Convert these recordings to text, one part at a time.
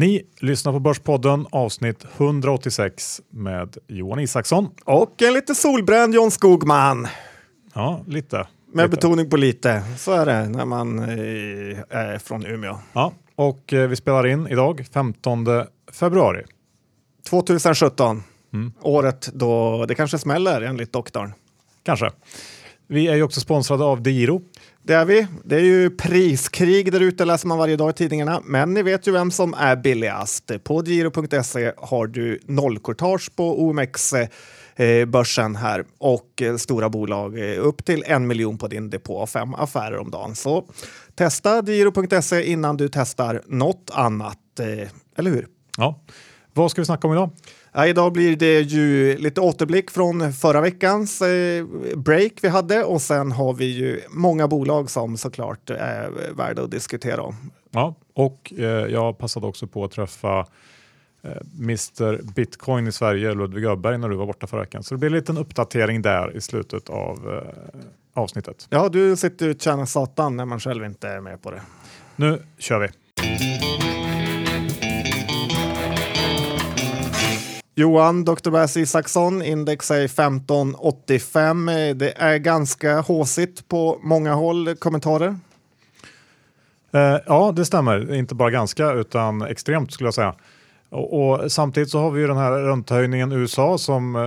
Ni lyssnar på Börspodden avsnitt 186 med Johan Isaksson. Och en lite solbränd John Skogman. Ja, lite. Med lite. betoning på lite. Så är det när man eh, är från Umeå. Ja, och eh, vi spelar in idag 15 februari. 2017. Året då det kanske smäller enligt doktorn. Kanske. Vi är ju också sponsrade av Diro. Det är vi. Det är ju priskrig där ute läser man varje dag i tidningarna. Men ni vet ju vem som är billigast. På giro.se har du nollkortage på OMX-börsen här och eh, stora bolag eh, upp till en miljon på din depå, fem affärer om dagen. Så testa giro.se innan du testar något annat, eh, eller hur? Ja. Vad ska vi snacka om idag? Ja, idag blir det ju lite återblick från förra veckans eh, break vi hade och sen har vi ju många bolag som såklart är värda att diskutera om. Ja, och eh, jag passade också på att träffa eh, Mr Bitcoin i Sverige, Ludvig Öberg, när du var borta förra veckan. Så det blir en liten uppdatering där i slutet av eh, avsnittet. Ja, du sitter ju och tjänar satan när man själv inte är med på det. Nu kör vi! Johan, Dr. Bassi Isaksson, index är 1585. Det är ganska håsigt på många håll. Kommentarer? Eh, ja, det stämmer. Inte bara ganska, utan extremt skulle jag säga. Och, och samtidigt så har vi ju den här ränthöjningen i USA som eh,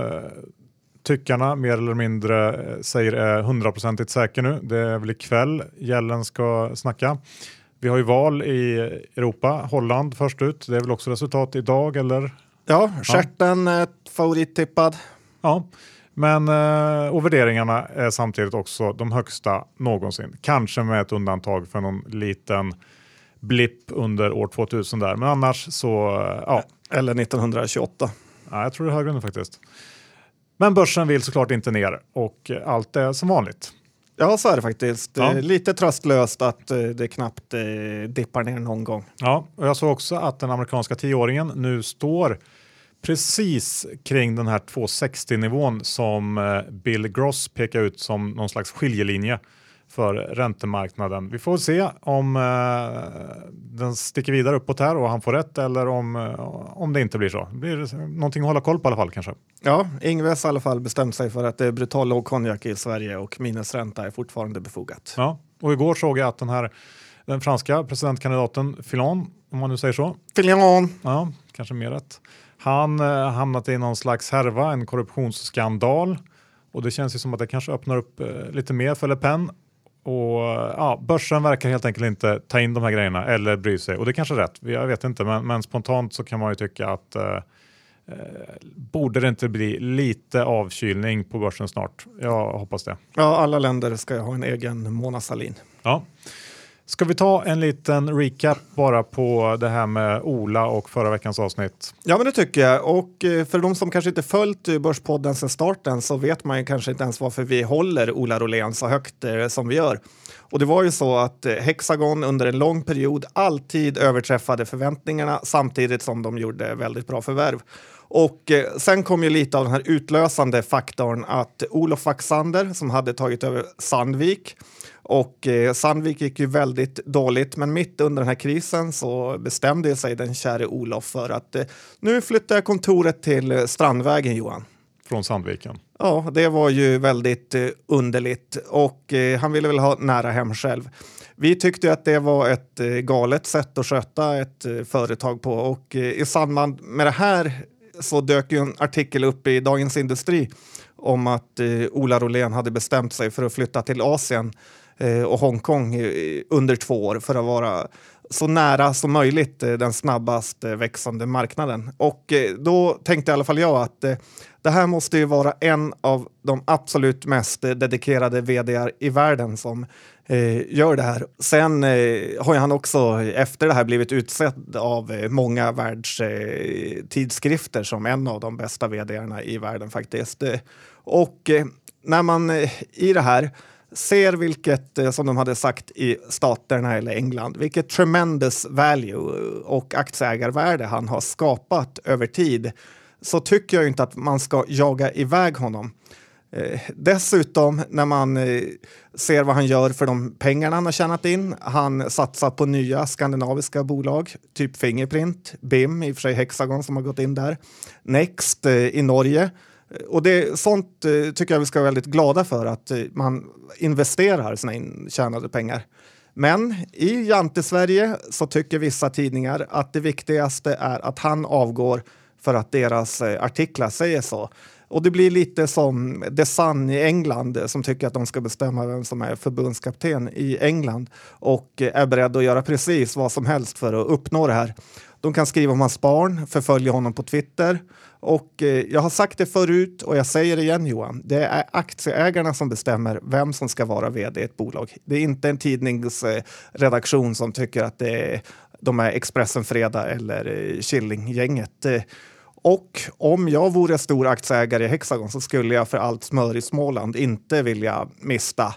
tyckarna mer eller mindre eh, säger är hundraprocentigt säker nu. Det är väl ikväll Gällen ska snacka. Vi har ju val i Europa, Holland först ut. Det är väl också resultat idag eller? Ja, stjärten ja. favorittippad. Ja, men eh, och värderingarna är samtidigt också de högsta någonsin. Kanske med ett undantag för någon liten blipp under år 2000 där. Men annars så, ja. Eller 1928. Ja, jag tror det är högre nu faktiskt. Men börsen vill såklart inte ner och allt är som vanligt. Ja, så är det faktiskt. Ja. Lite tröstlöst att det knappt dippar ner någon gång. Ja, och jag såg också att den amerikanska tioåringen nu står precis kring den här 260 nivån som Bill Gross pekar ut som någon slags skiljelinje för räntemarknaden. Vi får se om eh, den sticker vidare uppåt här och han får rätt eller om, eh, om det inte blir så. Det blir någonting att hålla koll på i alla fall kanske. Ja, Ingves i alla fall bestämt sig för att det är brutal lågkonjak i Sverige och minusränta är fortfarande befogat. Ja, och igår såg jag att den här den franska presidentkandidaten Fillon, om man nu säger så. Fillon! Ja, kanske mer rätt. Han eh, hamnat i någon slags härva, en korruptionsskandal. Och det känns ju som att det kanske öppnar upp eh, lite mer för Le Pen och ja, börsen verkar helt enkelt inte ta in de här grejerna eller bry sig. Och det är kanske är rätt, jag vet inte. Men, men spontant så kan man ju tycka att eh, borde det inte bli lite avkylning på börsen snart? Jag hoppas det. Ja, alla länder ska ha en egen Mona Sahlin. Ja. Ska vi ta en liten recap bara på det här med Ola och förra veckans avsnitt? Ja, men det tycker jag. Och eh, för de som kanske inte följt eh, Börspodden sedan starten så vet man ju kanske inte ens varför vi håller Ola Rolén så högt eh, som vi gör. Och det var ju så att Hexagon under en lång period alltid överträffade förväntningarna samtidigt som de gjorde väldigt bra förvärv. Och sen kom ju lite av den här utlösande faktorn att Olof Waxander som hade tagit över Sandvik och eh, Sandvik gick ju väldigt dåligt, men mitt under den här krisen så bestämde sig den käre Olof för att eh, nu flyttar jag kontoret till Strandvägen, Johan. Från Sandviken? Ja, det var ju väldigt eh, underligt och eh, han ville väl ha nära hem själv. Vi tyckte att det var ett eh, galet sätt att sköta ett eh, företag på och i samband med det här så dök ju en artikel upp i Dagens Industri om att Ola Rolén hade bestämt sig för att flytta till Asien Eh, och Hongkong eh, under två år för att vara så nära som möjligt eh, den snabbast växande marknaden. Och då tänkte i alla fall jag att det här måste ju vara en av de absolut mest dedikerade vd i världen som gör det här. Sen har han också efter det här blivit utsedd av många världstidskrifter som en av de bästa vd i världen faktiskt. Och när man i det här ser vilket, eh, som de hade sagt i staterna eller England, vilket tremendous value och aktieägarvärde han har skapat över tid så tycker jag inte att man ska jaga iväg honom. Eh, dessutom när man eh, ser vad han gör för de pengarna han har tjänat in. Han satsar på nya skandinaviska bolag, typ Fingerprint, BIM, i och för sig Hexagon som har gått in där, Next eh, i Norge. Och det, sånt eh, tycker jag vi ska vara väldigt glada för, att eh, man investerar sina intjänade pengar. Men i Jante-Sverige så tycker vissa tidningar att det viktigaste är att han avgår för att deras eh, artiklar säger så. Och det blir lite som The Sun i England som tycker att de ska bestämma vem som är förbundskapten i England och är beredd att göra precis vad som helst för att uppnå det här. De kan skriva om hans barn, förfölja honom på Twitter och eh, jag har sagt det förut och jag säger det igen Johan. Det är aktieägarna som bestämmer vem som ska vara vd i ett bolag. Det är inte en tidningsredaktion som tycker att det är, de är Expressen Fredag eller eh, Killinggänget. Eh, och om jag vore stor aktieägare i Hexagon så skulle jag för allt smör i Småland inte vilja mista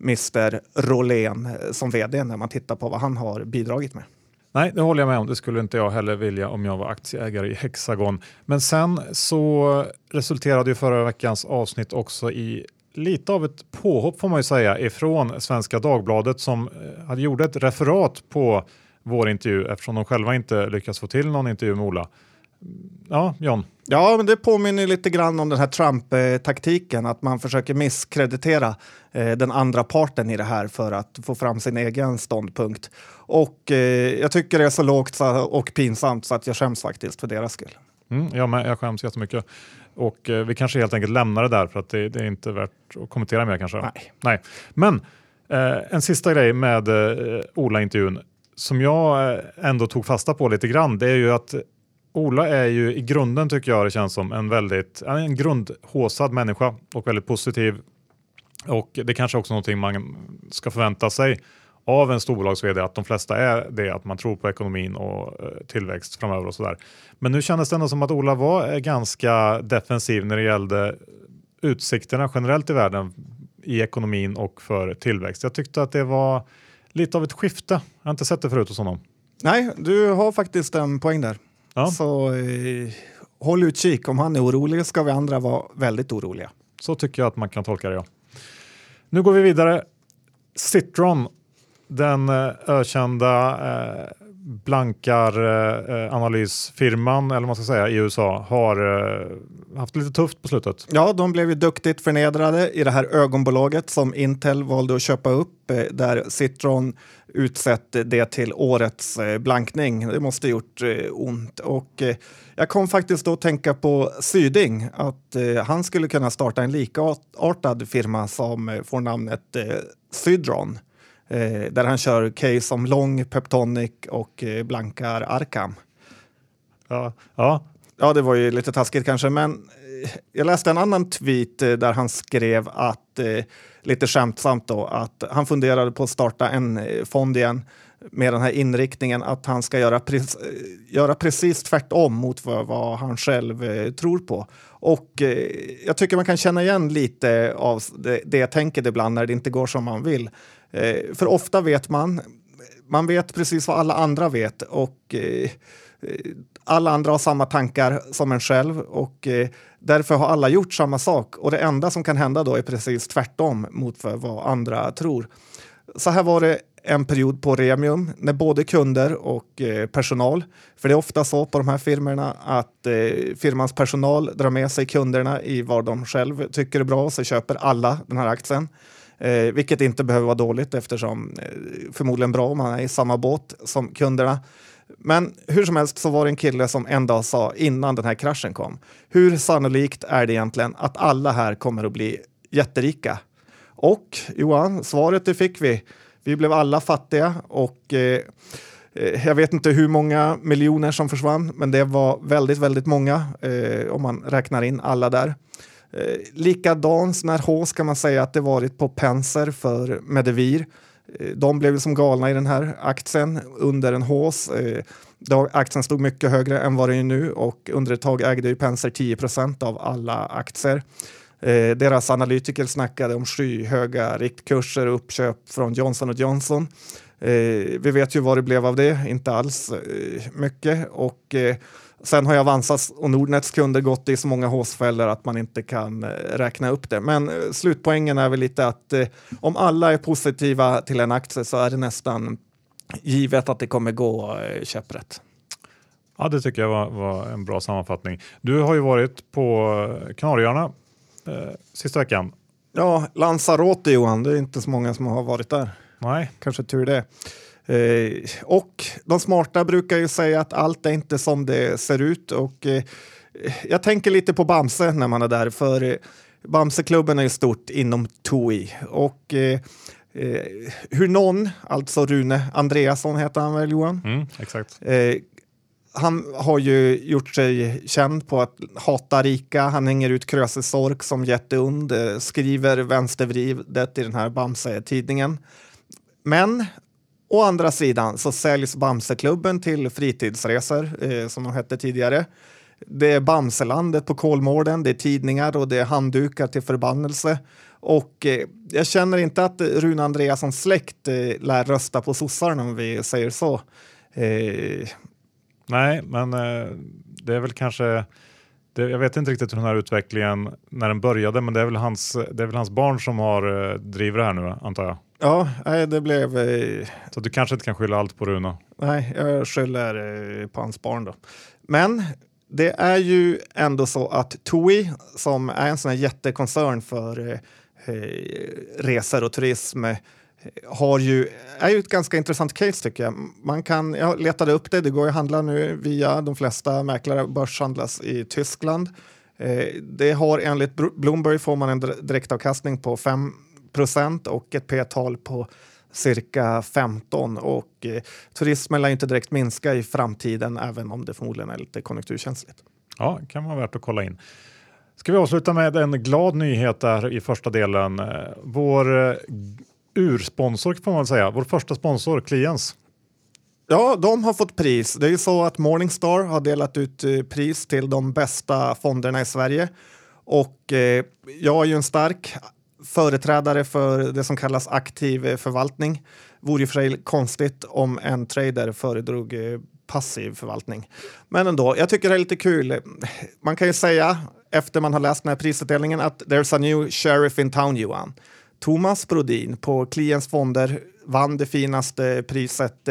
Mr Rolén eh, som vd när man tittar på vad han har bidragit med. Nej, det håller jag med om. Det skulle inte jag heller vilja om jag var aktieägare i Hexagon. Men sen så resulterade ju förra veckans avsnitt också i lite av ett påhopp får man ju säga ifrån Svenska Dagbladet som eh, hade gjort ett referat på vår intervju eftersom de själva inte lyckats få till någon intervju med Ola. Ja, John. Ja, men det påminner lite grann om den här Trump-taktiken, att man försöker misskreditera eh, den andra parten i det här för att få fram sin egen ståndpunkt. Och eh, jag tycker det är så lågt och pinsamt så att jag skäms faktiskt för deras skull. Mm, jag, med, jag skäms jättemycket. Och eh, vi kanske helt enkelt lämnar det där för att det, det är inte värt att kommentera mer kanske. Nej. Nej. Men en sista grej med Ola-intervjun som jag ändå tog fasta på lite grann, det är ju att Ola är ju i grunden tycker jag det känns som en väldigt en grundhåsad människa och väldigt positiv. Och det kanske också är någonting man ska förvänta sig av en storbolags vd att de flesta är det, att man tror på ekonomin och eh, tillväxt framöver och sådär. Men nu kändes det ändå som att Ola var eh, ganska defensiv när det gällde utsikterna generellt i världen i ekonomin och för tillväxt. Jag tyckte att det var lite av ett skifte. Jag har inte sett det förut hos honom. Nej, du har faktiskt en poäng där. Ja. Så eh, håll utkik. Om han är orolig ska vi andra vara väldigt oroliga. Så tycker jag att man kan tolka det. Ja. Nu går vi vidare. Citron, den eh, ökända eh, blankaranalysfirman, eh, eh eller vad man ska säga, i USA har eh, haft lite tufft på slutet. Ja, de blev ju duktigt förnedrade i det här ögonbolaget som Intel valde att köpa upp, eh, där Citron utsett det till årets eh, blankning. Det måste gjort eh, ont. Och eh, jag kom faktiskt då att tänka på Syding, att eh, han skulle kunna starta en likartad firma som eh, får namnet Sydron. Där han kör case om lång Peptonic och blankar Arkham. Ja, ja. ja, det var ju lite taskigt kanske, men jag läste en annan tweet där han skrev att lite skämtsamt då att han funderade på att starta en eh, fond igen med den här inriktningen att han ska göra, pre göra precis tvärtom mot vad, vad han själv eh, tror på. Och eh, jag tycker man kan känna igen lite av det, det tänket ibland när det inte går som man vill. Eh, för ofta vet man, man vet precis vad alla andra vet och eh, eh, alla andra har samma tankar som en själv och därför har alla gjort samma sak. Och det enda som kan hända då är precis tvärtom mot vad andra tror. Så här var det en period på Remium när både kunder och eh, personal, för det är ofta så på de här firmorna att eh, firmans personal drar med sig kunderna i vad de själv tycker är bra och så köper alla den här aktien. Eh, vilket inte behöver vara dåligt eftersom eh, förmodligen bra om man är i samma båt som kunderna. Men hur som helst så var det en kille som en dag sa innan den här kraschen kom. Hur sannolikt är det egentligen att alla här kommer att bli jätterika? Och Johan, svaret det fick vi. Vi blev alla fattiga och eh, eh, jag vet inte hur många miljoner som försvann, men det var väldigt, väldigt många eh, om man räknar in alla där. Eh, likadan sån kan man säga att det varit på Penser för Medivir Eh, de blev som galna i den här aktien under en hås. Eh, aktien stod mycket högre än vad den är nu och under ett tag ägde ju Penser 10% av alla aktier. Eh, deras analytiker snackade om skyhöga riktkurser och uppköp från Johnson Johnson. Eh, vi vet ju vad det blev av det, inte alls eh, mycket. Och eh, Sen har Avanzas och Nordnets kunder gått i så många håsfällor att man inte kan eh, räkna upp det. Men eh, slutpoängen är väl lite att eh, om alla är positiva till en aktie så är det nästan givet att det kommer gå eh, käpprätt. Ja, det tycker jag var, var, en bra sammanfattning. Du har ju varit på Kanarieöarna eh, sista veckan. Ja, Lanzarote Johan, det är inte så många som har varit där. Nej. Kanske tur det. Eh, och de smarta brukar ju säga att allt är inte som det ser ut och eh, jag tänker lite på Bamse när man är där för eh, Bamseklubben är ju stort inom TOI och eh, hur någon, alltså Rune Andreasson heter han väl Johan? Mm, exakt. Han har ju gjort sig känd på att hata rika. Han hänger ut Kröse Sork som jätteund, skriver vänstervridet i den här Bamse-tidningen. Men å andra sidan så säljs Bamseklubben till fritidsresor, eh, som de hette tidigare. Det är Bamselandet på Kolmården, det är tidningar och det är handdukar till förbannelse. Och eh, jag känner inte att Rune Andreassons släkt eh, lär rösta på sossarna om vi säger så. Eh, Nej, men eh, det är väl kanske jag vet inte riktigt hur den här utvecklingen när den började, men det är väl hans, det är väl hans barn som har eh, driver det här nu antar jag. Ja, nej, det blev... Eh, Så du kanske inte kan skylla allt på Rune. nej, jag skyller eh, på hans barn då. Men det är ju ändå så att TUI, som är en sån här jättekoncern för eh, eh, resor och turism, eh, har ju, är ju ett ganska intressant case tycker jag. Man kan, jag letade upp det, det går ju att handla nu via de flesta mäklare, börshandlas i Tyskland. Eh, det har enligt Bloomberg får man en dir- direktavkastning på 5 och ett p-tal på cirka 15 och eh, turismen lär inte direkt minska i framtiden även om det förmodligen är lite konjunkturkänsligt. Ja, kan vara värt att kolla in. Ska vi avsluta med en glad nyhet där i första delen. Eh, Vår eh, ursponsor får man säga, vår första sponsor, Kliens. Ja, de har fått pris. Det är ju så att Morningstar har delat ut eh, pris till de bästa fonderna i Sverige. Och eh, jag är ju en stark företrädare för det som kallas aktiv eh, förvaltning. Vore ju för sig konstigt om en trader föredrog eh, passiv förvaltning. Men ändå, jag tycker det är lite kul. Man kan ju säga efter man har läst den här prisutdelningen att there's a new sheriff in town, Johan. Thomas Brodin på Kliens fonder vann det finaste eh, priset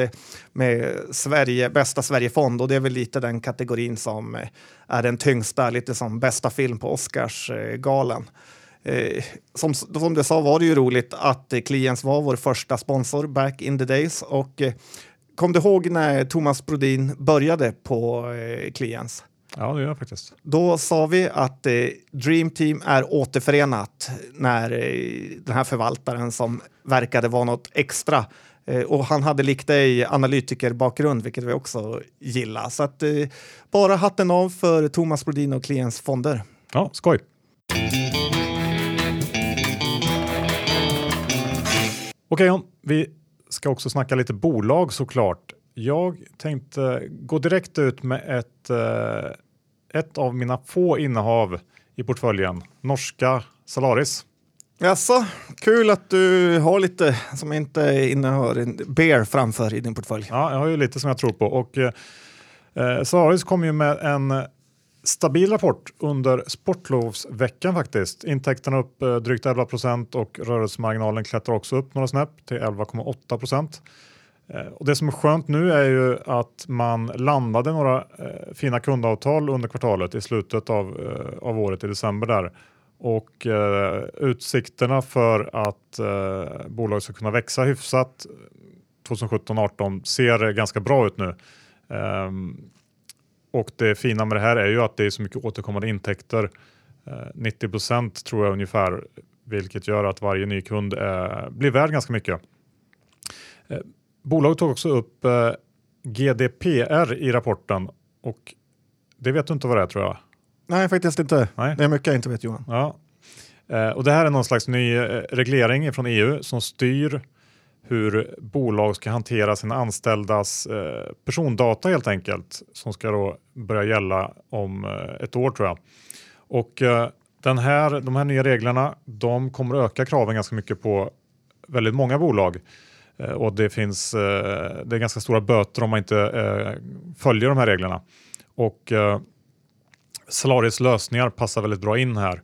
med Sverige, bästa Sverigefond och det är väl lite den kategorin som är den tyngsta, lite som bästa film på Oscarsgalan. Eh, som, som du sa var det ju roligt att eh, Kliens var vår första sponsor back in the days och eh, kom du ihåg när Thomas Brodin började på eh, Kliens? Ja, det gör jag faktiskt. Då sa vi att eh, Dream Team är återförenat när eh, den här förvaltaren som verkade vara något extra eh, och han hade likt dig analytikerbakgrund, vilket vi också gillar. Så att bara hatten av för Thomas Brodin och Kliens fonder. Ja, skoj. Okej John, vi ska också snacka lite bolag såklart. Jag tänkte gå direkt ut med ett, eh, ett av mina få innehav i portföljen, norska Salaris. Jaså, kul att du har lite som inte innehar en bear framför i din portfölj. Ja, jag har ju lite som jag tror på och eh, eh, Salaris kom ju med en stabil rapport under sportlovsveckan faktiskt. Intäkterna upp eh, drygt 11 procent och rörelsemarginalen klättrar också upp några snäpp till 11,8 procent. Eh, och det som är skönt nu är ju att man landade några eh, fina kundavtal under kvartalet i slutet av, eh, av året i december där. Och eh, utsikterna för att eh, bolaget ska kunna växa hyfsat eh, 2017-18 ser ganska bra ut nu. Ehm, och det fina med det här är ju att det är så mycket återkommande intäkter. Eh, 90 procent tror jag ungefär, vilket gör att varje ny kund eh, blir värd ganska mycket. Eh, bolaget tog också upp eh, GDPR i rapporten och det vet du inte vad det är tror jag. Nej, faktiskt inte. Nej. Det är mycket jag inte vet Johan. Ja. Eh, och det här är någon slags ny eh, reglering från EU som styr hur bolag ska hantera sina anställdas eh, persondata helt enkelt som ska då börja gälla om eh, ett år tror jag. Och eh, den här, de här nya reglerna de kommer öka kraven ganska mycket på väldigt många bolag eh, och det finns eh, det är ganska stora böter om man inte eh, följer de här reglerna. Och eh, lösningar passar väldigt bra in här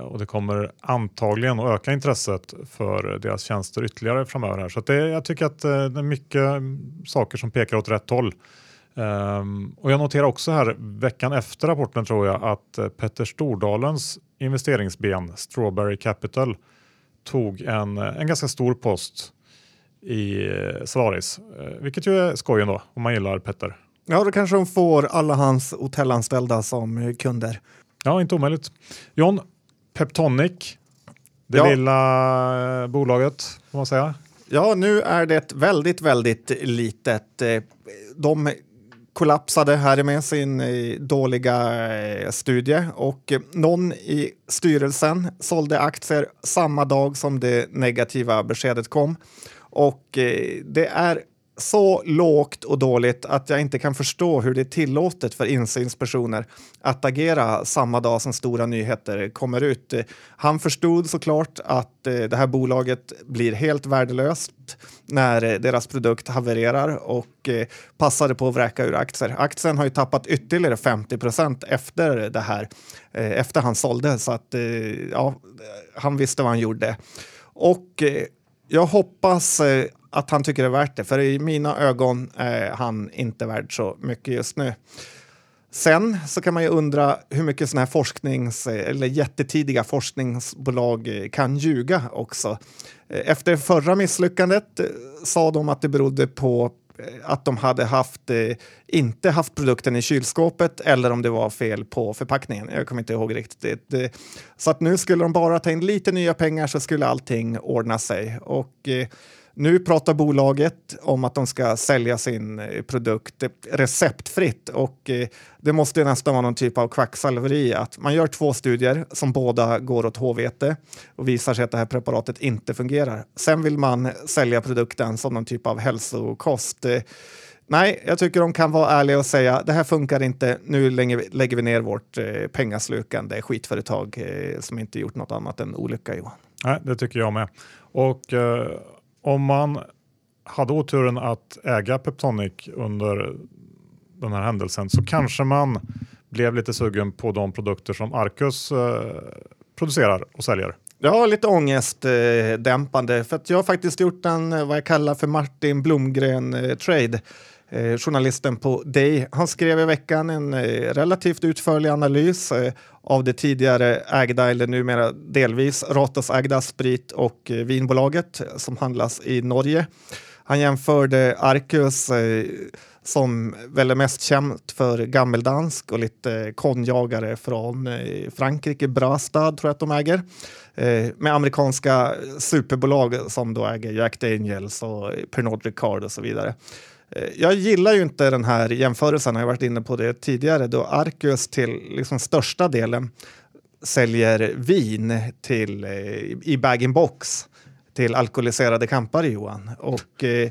och det kommer antagligen att öka intresset för deras tjänster ytterligare framöver. Här. Så det, jag tycker att eh, det är mycket saker som pekar åt rätt håll. Um, och jag noterar också här veckan efter rapporten tror jag att uh, Petter Stordalens investeringsben Strawberry Capital tog en, eh, en ganska stor post i Solaris, vilket ju är skoj ändå om man gillar Petter. Ja, då kanske de får alla hans hotellanställda som kunder. Ja, inte omöjligt. John, Peptonic, det ja. lilla bolaget får man säga. Ja, nu är det väldigt, väldigt litet. De kollapsade här med sin eh, dåliga eh, studie och någon i styrelsen sålde aktier samma dag som det negativa beskedet kom. Och eh, det är så lågt och dåligt att jag inte kan förstå hur det är tillåtet för insynspersoner att agera samma dag som stora nyheter kommer ut. Han förstod såklart att eh, det här bolaget blir helt värdelöst när eh, deras produkt havererar och eh, passade på att vräka ur aktier. Aktien har ju tappat ytterligare 50 procent efter det här, efter han sålde, så att ja, han visste vad han gjorde. Och jag hoppas eh, att han tycker det är värt det, för i mina ögon är han inte värd så mycket just nu. Sen så kan man ju undra hur mycket sådana här forsknings eller jättetidiga forskningsbolag eh, kan ljuga också. Eh, efter förra misslyckandet sa de att det berodde på Eh, att de hade haft, eh, inte haft produkten i kylskåpet eller om det var fel på förpackningen. Jag kommer inte ihåg riktigt. Så att nu skulle de bara ta in lite nya pengar så skulle allting ordna sig. Och eh, nu pratar bolaget om att de ska sälja sin eh, produkt receptfritt och eh, det måste nästan vara någon typ av kvacksalveri att man gör två studier som båda går åt HVT och visar sig att det här preparatet inte fungerar. Sen vill man sälja produkten som någon typ av hälsokost. Eh, nej, jag tycker de kan vara ärliga och säga det här funkar inte. Nu lägger vi ner vårt pengaslukande skitföretag som inte gjort något annat än olycka, Johan. Nej, det tycker jag med. Och om man hade oturen att äga Peptonic under den här händelsen så kanske man blev lite sugen på de produkter som Arcus eh, producerar och säljer. Ja, lite ångestdämpande. Eh, för att jag har faktiskt gjort en eh, vad jag kallar för Martin Blomgren-trade. Eh, Eh, journalisten på Day. Han skrev i veckan en eh, relativt utförlig analys eh, av det tidigare ägda, eller numera delvis Ratos-ägda sprit och eh, vinbolaget eh, som handlas i Norge. Han jämförde Arcus eh, som väl är mest känt för gammeldansk och lite eh, konjagare från eh, Frankrike, Brastad tror jag att de äger, med amerikanska superbolag som då äger Jack Daniels och Pernod Ricard och så vidare. Eh, jag gillar ju inte den här jämförelsen, jag har varit inne på det tidigare, då Arcus till liksom största delen säljer vin till, eh, i bag-in-box till alkoholiserade campare, Johan, och eh,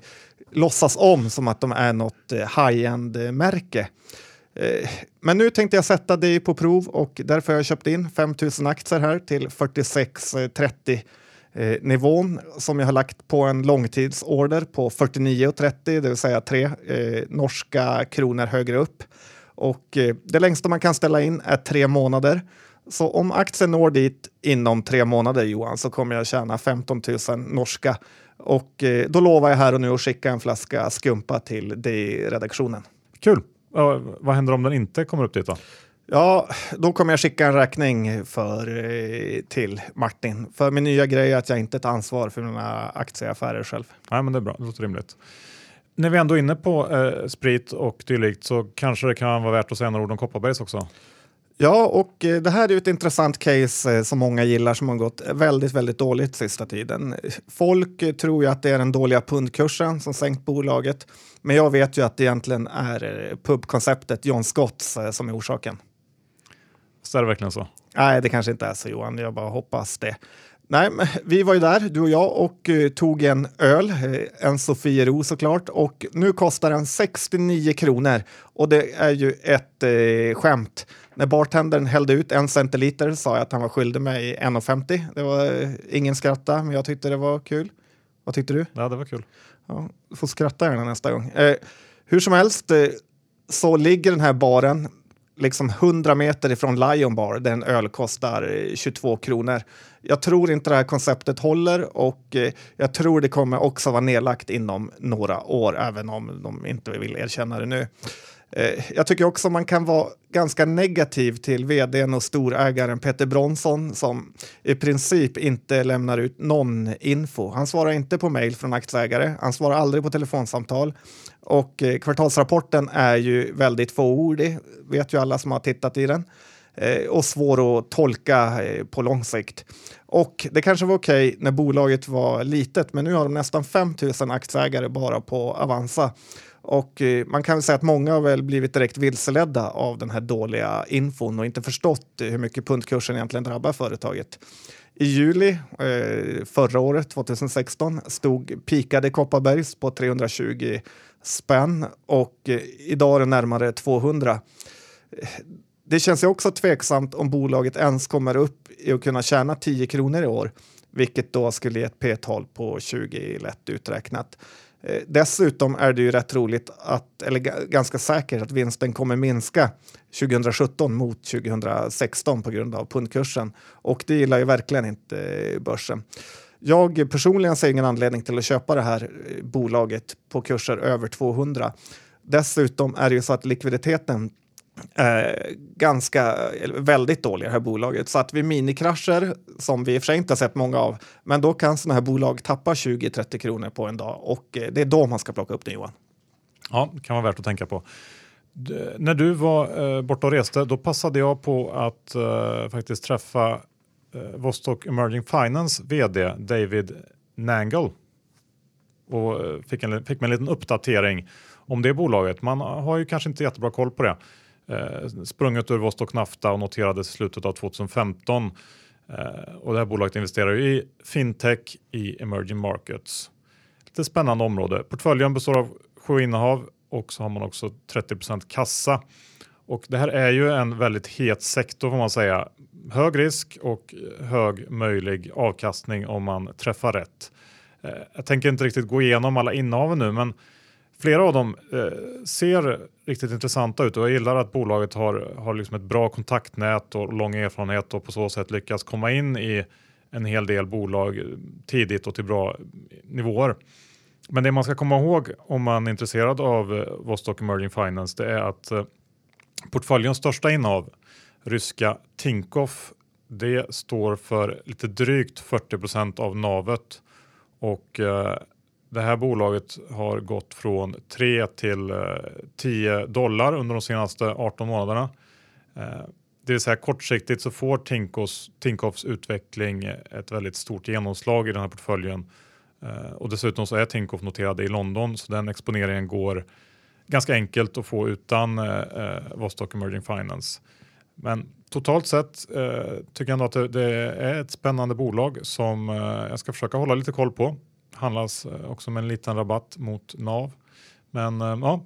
låtsas om som att de är något eh, high-end-märke. Eh, men nu tänkte jag sätta det på prov och därför har jag köpt in 5000 aktier här till 46,30 eh, nivån som jag har lagt på en långtidsorder på 49,30, det vill säga tre eh, norska kronor högre upp. Och eh, det längsta man kan ställa in är tre månader. Så om aktien når dit inom tre månader, Johan, så kommer jag tjäna 15 000 norska. Och eh, då lovar jag här och nu att skicka en flaska skumpa till dig redaktionen. Kul! Uh, vad händer om den inte kommer upp dit då? Ja, då kommer jag skicka en räkning för, eh, till Martin. För min nya grej är att jag inte tar ansvar för mina aktieaffärer själv. Nej, men det är bra. Det låter rimligt. När vi ändå är inne på eh, sprit och dylikt så kanske det kan vara värt att säga några ord om Kopparbergs också. Ja, och eh, det här är ett intressant case eh, som många gillar som har gått väldigt, väldigt dåligt sista tiden. Folk tror ju att det är den dåliga pundkursen som sänkt bolaget, men jag vet ju att det egentligen är pubkonceptet John Scotts som är orsaken. Så är det verkligen så? Nej, det kanske inte är så Johan. Jag bara hoppas det. Nej, vi var ju där, du och jag, och uh, tog en öl, uh, en Sofiero såklart, och nu kostar den 69 kronor. Och det är ju ett uh, skämt. När bartendern hällde ut en centiliter sa jag att han var skyldig mig 1,50. Det var uh, ingen skratta, men jag tyckte det var kul. Vad tyckte du? Ja, det var kul. Ja, du får skratta gärna nästa gång. hur som helst, så ligger den här baren liksom 100 meter ifrån Lion Bar där en öl kostar 22 kronor. Jag tror inte det här konceptet håller och eh, jag tror det kommer också vara nedlagt inom några år, även om de inte vill erkänna det nu. Eh, jag tycker också man kan vara ganska negativ till vdn och storägaren Peter Bronsson som i princip inte lämnar ut någon info. Han svarar inte på mejl från aktieägare, han svarar aldrig på telefonsamtal och eh, kvartalsrapporten är ju väldigt fåordig, vet ju alla som har tittat i den eh, och svår att tolka eh, på lång sikt. Och det kanske var okej okay när bolaget var litet, men nu har de nästan 5 000 aktieägare bara på Avanza. Och eh, man kan väl säga att många har väl blivit direkt vilseledda av den här dåliga infon och inte förstått hur mycket pundkursen egentligen drabbar företaget. I juli eh, förra året, 2016, stod pikade Kopparbergs på 320 spänn och eh, idag är det närmare 200. Eh, det känns ju också tveksamt om bolaget ens kommer upp i att kunna tjäna 10 kronor i år, vilket då skulle ge ett P-tal på 20 lätt uträknat. Eh, dessutom är det ju rätt roligt, att, eller ganska säkert, att vinsten kommer minska 2017 mot 2016 på grund av pundkursen. Och det gillar ju verkligen inte eh, börsen. Jag personligen ser ingen anledning till att köpa det här eh, bolaget på kurser över 200. Dessutom är det ju så att likviditeten eh, ganska, väldigt dåliga, det här bolaget. Så att vid minikrascher, som vi i och för sig inte har sett många av, men då kan sådana här bolag tappa 20-30 kronor på en dag och eh, det är då man ska plocka upp det Johan. Ja, det kan vara värt att tänka på. D när du var eh, borta och reste, då passade jag på att eh, faktiskt träffa eh, Vostok Emerging Finance vd David Nangle och eh, fick, en, fick mig en liten uppdatering om det bolaget. Man har ju kanske inte jättebra koll på det eh, sprunget ur Vostok Nafta och noterades i slutet av 2015. Eh, och det här bolaget investerar i fintech i emerging markets. Lite spännande område. Portföljen består av sju innehav och så har man också 30% kassa. Och det här är ju en väldigt het sektor får man säga. Hög risk och hög möjlig avkastning om man träffar rätt. Eh, jag tänker inte riktigt gå igenom alla innehaven nu, men Flera av dem eh, ser riktigt intressanta ut och jag gillar att bolaget har, har liksom ett bra kontaktnät och lång erfarenhet och på så sätt lyckas komma in i en hel del bolag tidigt och till bra nivåer. Men det man ska komma ihåg om man är intresserad av eh, Vostok Emerging Finance det är att eh, portföljens största innehav, ryska Tinkoff, det står för lite drygt 40% av navet och eh, det här bolaget har gått från 3 till eh, 10 dollar under de senaste 18 månaderna. Eh, det vill säga kortsiktigt så får Tinkos, Tinkoffs utveckling ett väldigt stort genomslag i den här portföljen. Eh, och dessutom så är Tinkoff noterade i London så den exponeringen går ganska enkelt att få utan eh, Vostok Emerging Finance. Men totalt sett eh, tycker jag ändå att det, det, är ett spännande bolag som eh, jag ska försöka hålla lite koll på handlas eh, också med en liten rabatt mot NAV. Men eh, ja,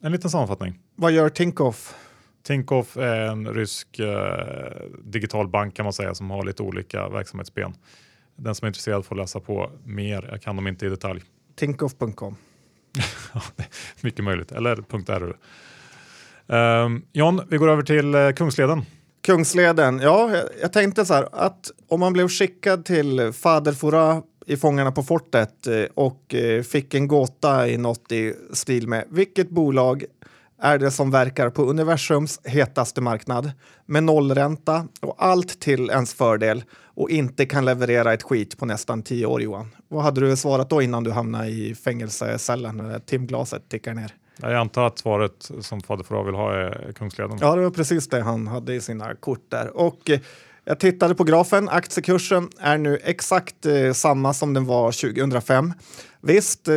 en liten sammanfattning. Vad gör Tinkoff? Tinkoff är en rysk eh, digital bank kan man säga som har lite olika verksamhetsben. Den som är intresserad får läsa på mer. Jag kan dem inte i detalj. Tinkoff.com. mycket möjligt, eller .ru. Um, John, vi går över till uh, Kungsleden. Kungsleden, ja, jag, jag, tänkte så här att om man blev skickad till Fader Fora i Fångarna på fortet eh, och eh, fick en gåta i något i stil med vilket bolag är det som verkar på universums hetaste marknad med nollränta och allt till ens fördel och inte kan leverera ett skit på nästan tio år Johan. Vad hade du svarat då innan du hamnade i fängelsecellen när timglaset tickar ner? Jag antar att svaret som Fader Fora vill ha är Kungsleden. Ja, det var precis det han hade i sina kort där. Och eh, jag tittade på grafen. Aktiekursen är nu exakt eh, samma som den var 2005. Visst, eh,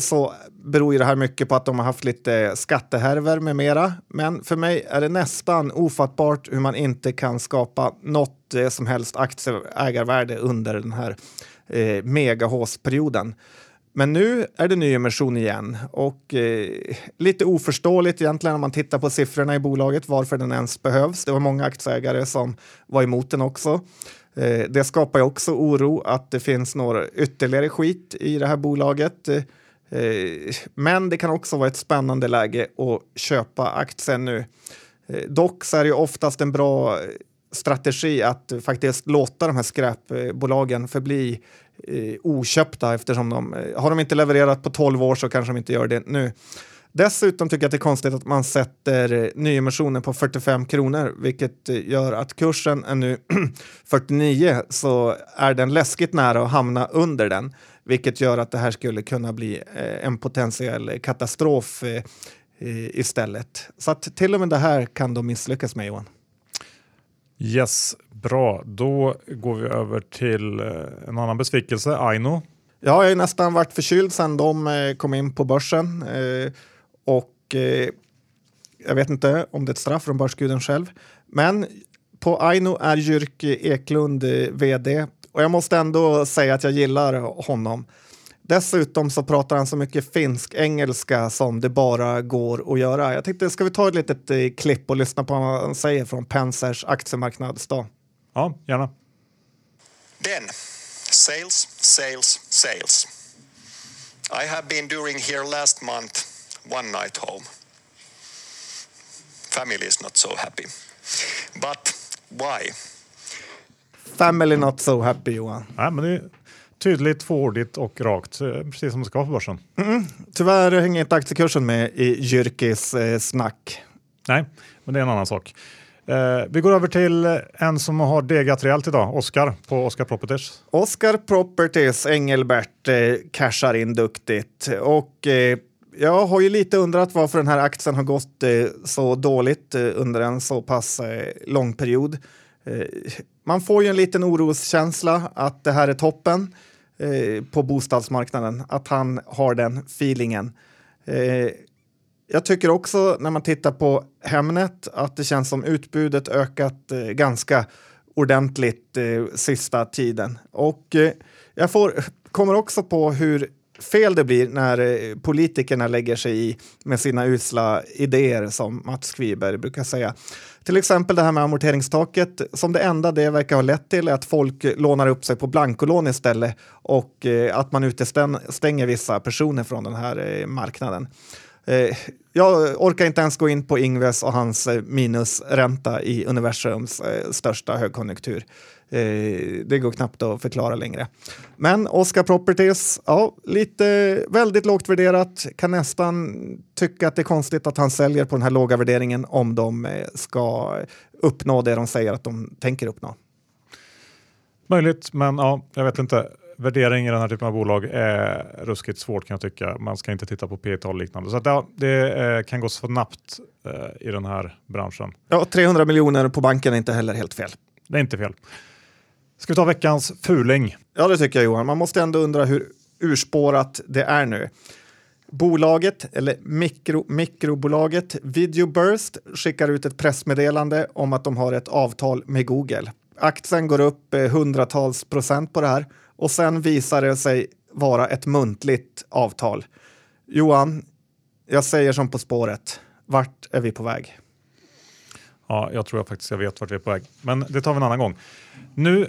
så beror ju det här mycket på att de har haft lite skattehärver med mera. Men för mig är det nästan ofattbart hur man inte kan skapa något eh, som helst aktieägarvärde under den här eh, megahåsperioden. Men nu är det nyemission igen och eh, lite oförståeligt egentligen om man tittar på siffrorna i bolaget varför den ens behövs. Det var många aktieägare som var emot den också. Eh, det skapar ju också oro att det finns några ytterligare skit i det här bolaget. Eh, men det kan också vara ett spännande läge att köpa aktien nu. Eh, dock så är det ju oftast en bra eh, strategi att faktiskt låta de här skräpbolagen förbli eh, oköpta eftersom de eh, har de inte levererat på 12 år så kanske de inte gör det nu. Dessutom tycker jag att det är konstigt att man sätter eh, nyemissionen på 45 kronor, vilket eh, gör att kursen är nu 49, så är den läskigt nära att hamna under den, vilket gör att det här skulle kunna bli en potentiell katastrof istället. Så att till och med det här kan de misslyckas med Johan. Yes, bra. Då går vi över till eh, en annan besvikelse, Aino. Ja, jag har ju nästan varit förkyld sedan de eh, kom in på börsen. Eh, och jag vet inte om det är ett straff från börsguden själv. Men på Aino är Jyrki Eklund vd och jag måste ändå säga att jag gillar honom. Dessutom så pratar han så mycket finsk-engelska som det bara går att göra. Jag tänkte, ska vi ta ett litet klipp och lyssna på vad han säger från Pensers aktiemarknadsdag? Ja, gärna. Then, sales, sales, sales. I have been doing here last month one night home. Family is not so happy. But why? Family not so happy, Johan. Nej, men det Tydligt, fåordigt och rakt, eh, precis som det ska på börsen. Mm. Tyvärr hänger inte aktiekursen med i Jyrkis eh, snack. Nej, men det är en annan sak. Eh, vi går över till en som har degat rejält idag, Oskar på Oskar Properties. Oskar Properties, Engelbert, eh, cashar in duktigt. Och eh, jag har ju lite undrat varför den här aktien har gått eh, så dåligt eh, under en så pass eh, lång period. Eh, man får ju en liten oroskänsla att det här är toppen. Eh, på bostadsmarknaden, att han har den feelingen. Eh, jag tycker också när man tittar på Hemnet att det känns som utbudet ökat eh, ganska ordentligt eh, sista tiden. Och eh, jag får, kommer också på hur fel det blir när eh, politikerna lägger sig i med sina usla idéer som Mats Kviberg brukar säga. Till exempel det här med amorteringstaket som det enda det verkar ha lett till är att folk lånar upp sig på blankolån istället och eh, att man utestänger vissa personer från den här eh, marknaden eh. Jag orkar inte ens gå in på Ingves och hans eh, minusränta i universums eh, största högkonjunktur. Eh, det går knappt att förklara längre. Men Oscar Properties, ja, lite väldigt lågt värderat. Kan nästan tycka att det är konstigt att han säljer på den här låga värderingen om de eh, ska uppnå det de säger att de tänker uppnå. Möjligt, men ja, jag vet inte. Värdering i den här typen av bolag är ruskigt svårt kan jag tycka. Man ska inte titta på P tal och liknande. Så ja, det eh, kan gå snabbt eh, i den här branschen. Ja, 300 miljoner på banken är inte heller helt fel. Det är inte fel. Ska vi ta veckans fuling? Ja, det tycker jag Johan. Man måste ändå undra hur urspårat det är nu. Bolaget, eller mikro, mikrobolaget Videoburst skickar ut ett pressmeddelande om att de har ett avtal med Google. Aktien går upp eh, hundratals procent på det här och sen visar det sig vara ett muntligt avtal. Johan, jag säger som På spåret. Vart är vi på väg? Ja, jag tror jag faktiskt jag vet vart vi är på väg, men det tar vi en annan gång. Nu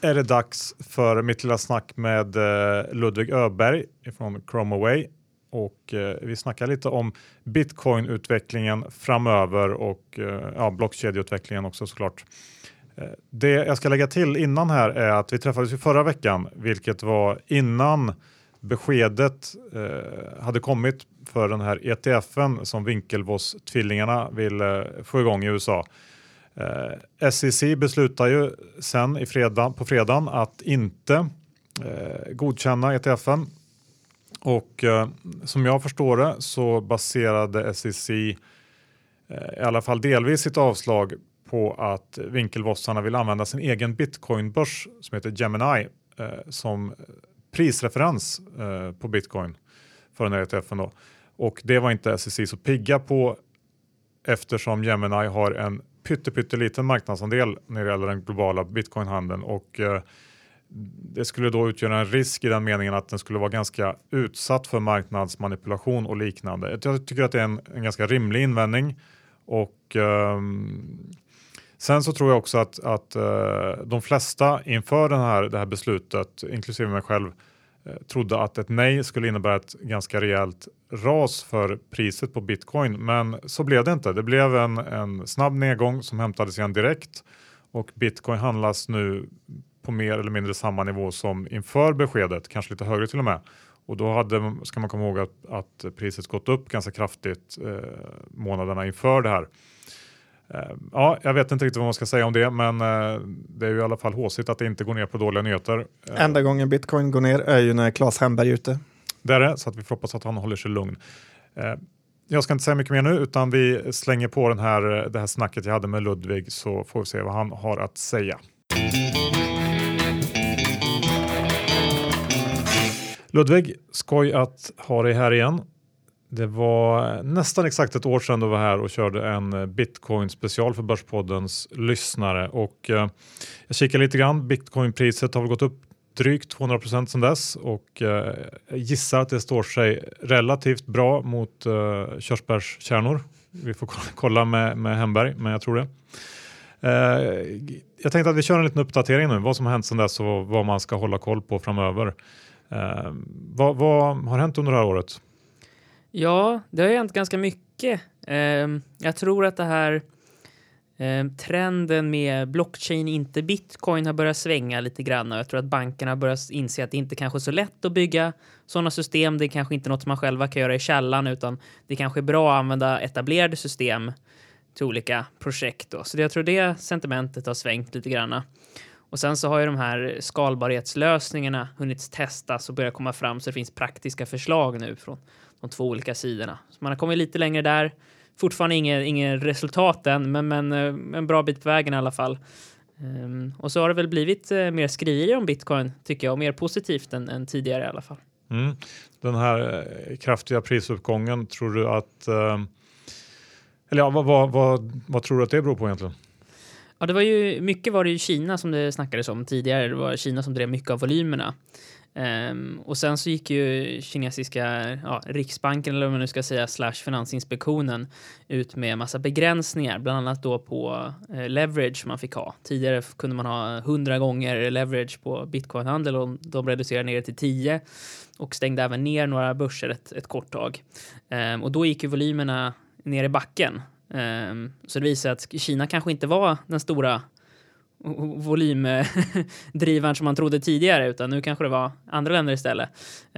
är det dags för mitt lilla snack med eh, Ludvig Öberg från Chromaway och eh, vi snackar lite om bitcoin-utvecklingen framöver och eh, ja, blockkedjeutvecklingen också såklart. Eh, det jag ska lägga till innan här är att vi träffades ju förra veckan, vilket var innan beskedet eh, hade kommit för den här ETFen som Winklevoss-tvillingarna vill eh, få igång i USA. Eh, SEC beslutar ju sen i fredag, på fredagen att inte eh, godkänna ETFen. Och eh, som jag förstår det så baserade SEC eh, i alla fall delvis sitt avslag på att vinkelvossarna vill använda sin egen bitcoinbörs som heter Gemini eh, som prisreferens eh, på bitcoin för den här ETFen. Då. Och det var inte SEC så pigga på eftersom Gemini har en pytteliten marknadsandel när det gäller den globala bitcoinhandeln och eh, det skulle då utgöra en risk i den meningen att den skulle vara ganska utsatt för marknadsmanipulation och liknande. Jag tycker att det är en, en ganska rimlig invändning och eh, sen så tror jag också att, att eh, de flesta inför den här, det här beslutet, inklusive mig själv, eh, trodde att ett nej skulle innebära ett ganska rejält ras för priset på bitcoin. Men så blev det inte. Det blev en, en snabb nedgång som hämtades igen direkt och bitcoin handlas nu på mer eller mindre samma nivå som inför beskedet, kanske lite högre till och med. Och då hade, ska man komma ihåg att, att priset gått upp ganska kraftigt eh, månaderna inför det här. Eh, ja, jag vet inte riktigt vad man ska säga om det, men eh, det är ju i alla fall håsigt att det inte går ner på dåliga nyheter. Eh, Enda gången bitcoin går ner är ju när Claes Hemberg är ute. Det är det, så att vi får hoppas att han håller sig lugn. Jag ska inte säga mycket mer nu, utan vi slänger på den här, det här snacket jag hade med Ludvig så får vi se vad han har att säga. Ludvig, skoj att ha dig här igen. Det var nästan exakt ett år sedan du var här och körde en eh, bitcoin special för Börspoddens lyssnare och eh, jag kikar lite grann. Bitcoinpriset har gått upp drygt 200 procent sedan dess och eh, gissar att det står sig relativt bra mot eh, körsbärskärnor. Vi får kolla med, med Hemberg, men jag tror det. Eh, jag tänkte att vi kör en liten uppdatering nu, vad som har hänt sedan dess och vad man ska hålla koll på framöver. Eh, vad, vad, har hänt under det här året? Ja, det har hänt ganska mycket. Ehm, jag tror att det här ehm, trenden med blockchain, inte bitcoin, har börjat svänga lite grann och jag tror att bankerna har börjat inse att det inte kanske är så lätt att bygga sådana system. Det är kanske inte något man själva kan göra i källan utan det kanske är bra att använda etablerade system till olika projekt. Då. Så jag tror det sentimentet har svängt lite grann. Och sen så har ju de här skalbarhetslösningarna hunnit testas och börjat komma fram så det finns praktiska förslag nu från de två olika sidorna. Så man har kommit lite längre där. Fortfarande inget, inget resultat än, men, men eh, en bra bit på vägen i alla fall. Um, och så har det väl blivit uh, mer skriverier om bitcoin tycker jag och mer positivt än, än tidigare i alla fall. Mm. Den här uh, kraftiga prisuppgången, tror du att uh, eller ja, vad, vad, vad, vad, tror du att det beror på egentligen? Ja, det var ju mycket var det ju Kina som det snackades om tidigare. Det var Kina som drev mycket av volymerna. Um, och sen så gick ju kinesiska ja, riksbanken eller vad man nu ska säga slash finansinspektionen ut med massa begränsningar, bland annat då på eh, leverage man fick ha. Tidigare kunde man ha 100 gånger leverage på bitcoinhandel och de reducerade ner till 10 och stängde även ner några börser ett, ett kort tag. Um, och då gick ju volymerna ner i backen. Um, så det visar att Kina kanske inte var den stora volymdrivaren som man trodde tidigare, utan nu kanske det var andra länder istället.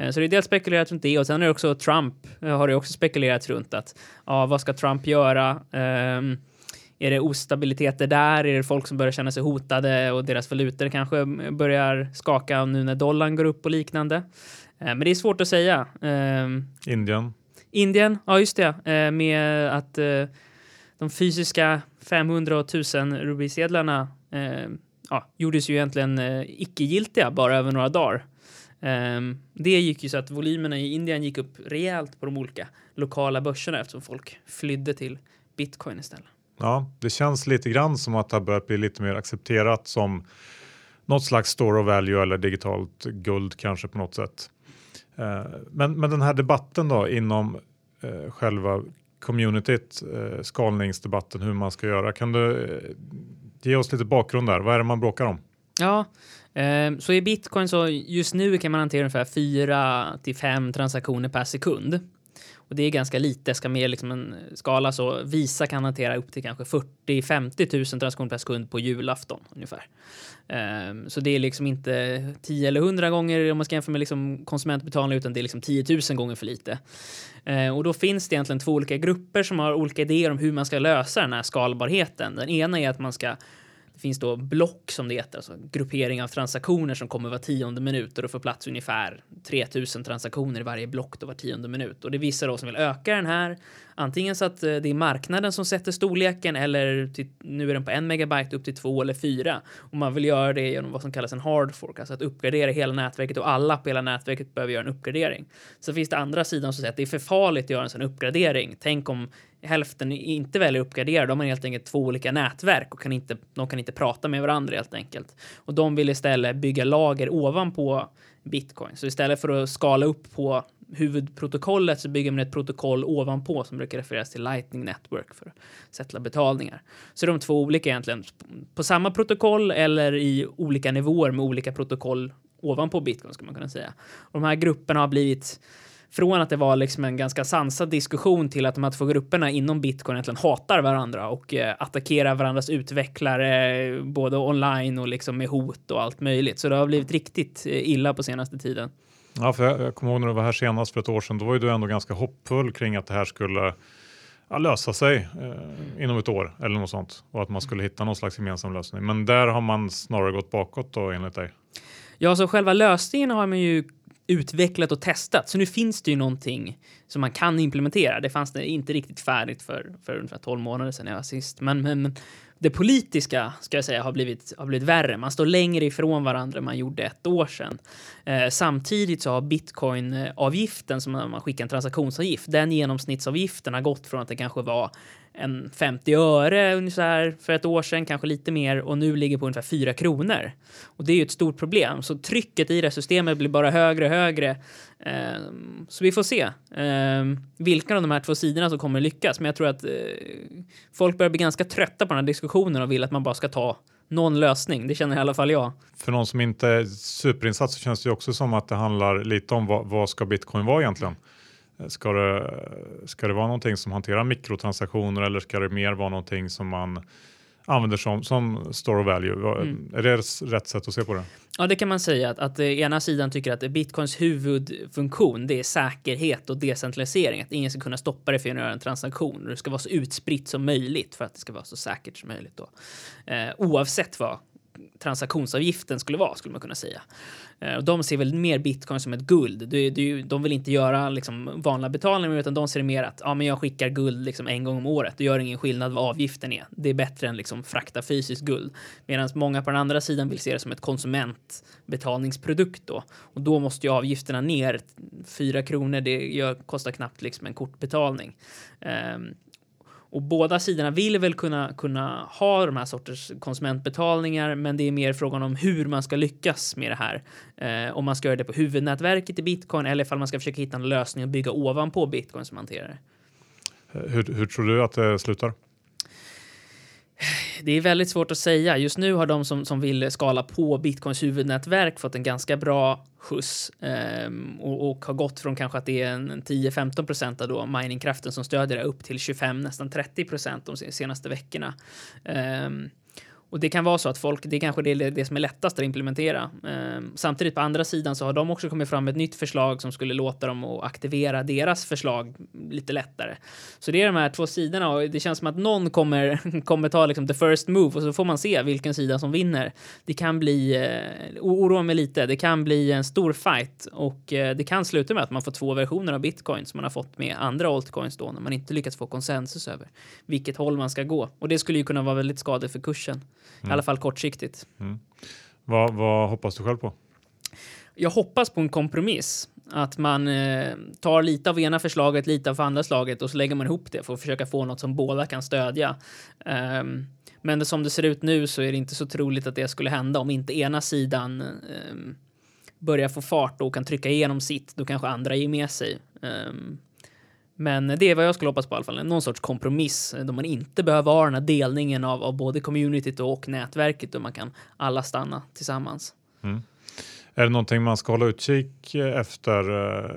Uh, så det är dels spekulerat runt det och sen är det också Trump uh, har det också spekulerat runt att ja, vad ska Trump göra? Um, är det ostabiliteter där? Är det folk som börjar känna sig hotade och deras valutor kanske börjar skaka nu när dollarn går upp och liknande? Uh, men det är svårt att säga. Indien. Indien, ja just det, eh, med att eh, de fysiska 500 och 1000 rubisedlarna eh, Ehm, ja, gjordes ju egentligen eh, icke-giltiga bara över några dagar. Ehm, det gick ju så att volymerna i Indien gick upp rejält på de olika lokala börserna eftersom folk flydde till bitcoin istället. Ja, det känns lite grann som att det har börjat bli lite mer accepterat som något slags store of value eller digitalt guld kanske på något sätt. Ehm, men, men den här debatten då inom eh, själva communityt, eh, skalningsdebatten, hur man ska göra. Kan du eh, ge oss lite bakgrund där? Vad är det man bråkar om? Ja, ehm, så i bitcoin så just nu kan man hantera ungefär 4 till 5 transaktioner per sekund. Och det är ganska lite. Ska med liksom en skala så Visa kan hantera upp till kanske 40-50 000 transaktioner per sekund på julafton ungefär. Um, så det är liksom inte 10 eller 100 gånger om man ska jämföra med liksom konsumentbetalning utan det är liksom 10 000 gånger för lite. Uh, och då finns det egentligen två olika grupper som har olika idéer om hur man ska lösa den här skalbarheten. Den ena är att man ska det finns då block som det heter, alltså gruppering av transaktioner som kommer var tionde minut och då får plats ungefär 3000 transaktioner i varje block då var tionde minut. Och det är vissa då som vill öka den här, antingen så att eh, det är marknaden som sätter storleken eller till, nu är den på en megabyte upp till två eller fyra. Och man vill göra det genom vad som kallas en hard fork, alltså att uppgradera hela nätverket och alla på hela nätverket behöver göra en uppgradering. Så finns det andra sidan som säger att det är för farligt att göra en sån uppgradering. Tänk om hälften inte väljer att uppgradera, de har helt enkelt två olika nätverk och kan inte, de kan inte prata med varandra helt enkelt. Och de vill istället bygga lager ovanpå bitcoin. Så istället för att skala upp på huvudprotokollet så bygger man ett protokoll ovanpå som brukar refereras till Lightning Network för att sätta betalningar. Så de två olika egentligen på samma protokoll eller i olika nivåer med olika protokoll ovanpå bitcoin skulle man kunna säga. Och de här grupperna har blivit från att det var liksom en ganska sansad diskussion till att de här två grupperna inom bitcoin egentligen hatar varandra och eh, attackerar varandras utvecklare både online och liksom med hot och allt möjligt. Så det har blivit riktigt eh, illa på senaste tiden. Ja, för jag, jag kommer ihåg när du var här senast för ett år sedan, då var ju du ändå ganska hoppfull kring att det här skulle ja, lösa sig eh, inom ett år eller något sånt och att man skulle hitta någon slags gemensam lösning. Men där har man snarare gått bakåt då enligt dig. Ja, så själva lösningen har man ju utvecklat och testat. Så nu finns det ju någonting som man kan implementera. Det fanns det inte riktigt färdigt för, för ungefär 12 månader sedan jag var sist. Men, men det politiska ska jag säga har blivit, har blivit värre. Man står längre ifrån varandra än man gjorde ett år sedan. Eh, samtidigt så har bitcoinavgiften, som man skickar en transaktionsavgift, den genomsnittsavgiften har gått från att det kanske var en 50 öre ungefär för ett år sedan, kanske lite mer och nu ligger på ungefär 4 kronor. Och det är ju ett stort problem, så trycket i det systemet blir bara högre och högre. Eh, så vi får se eh, vilka av de här två sidorna som kommer lyckas. Men jag tror att eh, folk börjar bli ganska trötta på den här diskussionen och vill att man bara ska ta någon lösning. Det känner i alla fall jag. För någon som inte är superinsatt så känns det ju också som att det handlar lite om vad, vad ska bitcoin vara egentligen? Ska det, ska det vara någonting som hanterar mikrotransaktioner eller ska det mer vara någonting som man använder som, som store of value? Mm. Är det rätt sätt att se på det? Ja, det kan man säga att, att ena sidan tycker att bitcoins huvudfunktion det är säkerhet och decentralisering. Att ingen ska kunna stoppa det för att göra en transaktion. Det ska vara så utspritt som möjligt för att det ska vara så säkert som möjligt. Då. Eh, oavsett vad transaktionsavgiften skulle vara, skulle man kunna säga. Eh, de ser väl mer bitcoin som ett guld. De vill inte göra liksom vanliga betalningar, utan de ser mer att ja, men jag skickar guld liksom en gång om året. Det gör ingen skillnad vad avgiften är. Det är bättre än liksom frakta fysiskt guld. Medan många på den andra sidan vill se det som ett konsumentbetalningsprodukt då. Och då måste ju avgifterna ner. Fyra kronor, det gör, kostar knappt liksom en kortbetalning. Um, och båda sidorna vill väl kunna, kunna ha de här sorters konsumentbetalningar, men det är mer frågan om hur man ska lyckas med det här. Eh, om man ska göra det på huvudnätverket i bitcoin eller ifall man ska försöka hitta en lösning och bygga ovanpå bitcoin som hanterar det. Hur, hur tror du att det slutar? Det är väldigt svårt att säga. Just nu har de som, som vill skala på bitcoins huvudnätverk fått en ganska bra skjuts um, och, och, har gått från kanske att det är en 10-15 procent av då miningkraften som stödjer det upp till 25, nästan 30 procent de senaste veckorna. Um, och det kan vara så att folk, det kanske är det, som är lättast att implementera. Ehm, samtidigt på andra sidan så har de också kommit fram med ett nytt förslag som skulle låta dem att aktivera deras förslag lite lättare. Så det är de här två sidorna och det känns som att någon kommer, kommer ta liksom the first move och så får man se vilken sida som vinner. Det kan bli, eh, oroa mig lite, det kan bli en stor fight och eh, det kan sluta med att man får två versioner av bitcoin som man har fått med andra altcoins då när man inte lyckats få konsensus över vilket håll man ska gå. Och det skulle ju kunna vara väldigt skadligt för kursen. Mm. I alla fall kortsiktigt. Mm. Vad, vad hoppas du själv på? Jag hoppas på en kompromiss. Att man eh, tar lite av ena förslaget, lite av andra slaget och så lägger man ihop det för att försöka få något som båda kan stödja. Um, men det, som det ser ut nu så är det inte så troligt att det skulle hända om inte ena sidan um, börjar få fart och kan trycka igenom sitt. Då kanske andra ger med sig. Um, men det är vad jag skulle hoppas på i alla fall. Någon sorts kompromiss då man inte behöver ha den här delningen av, av både communityt och nätverket och man kan alla stanna tillsammans. Mm. Är det någonting man ska hålla utkik efter eh,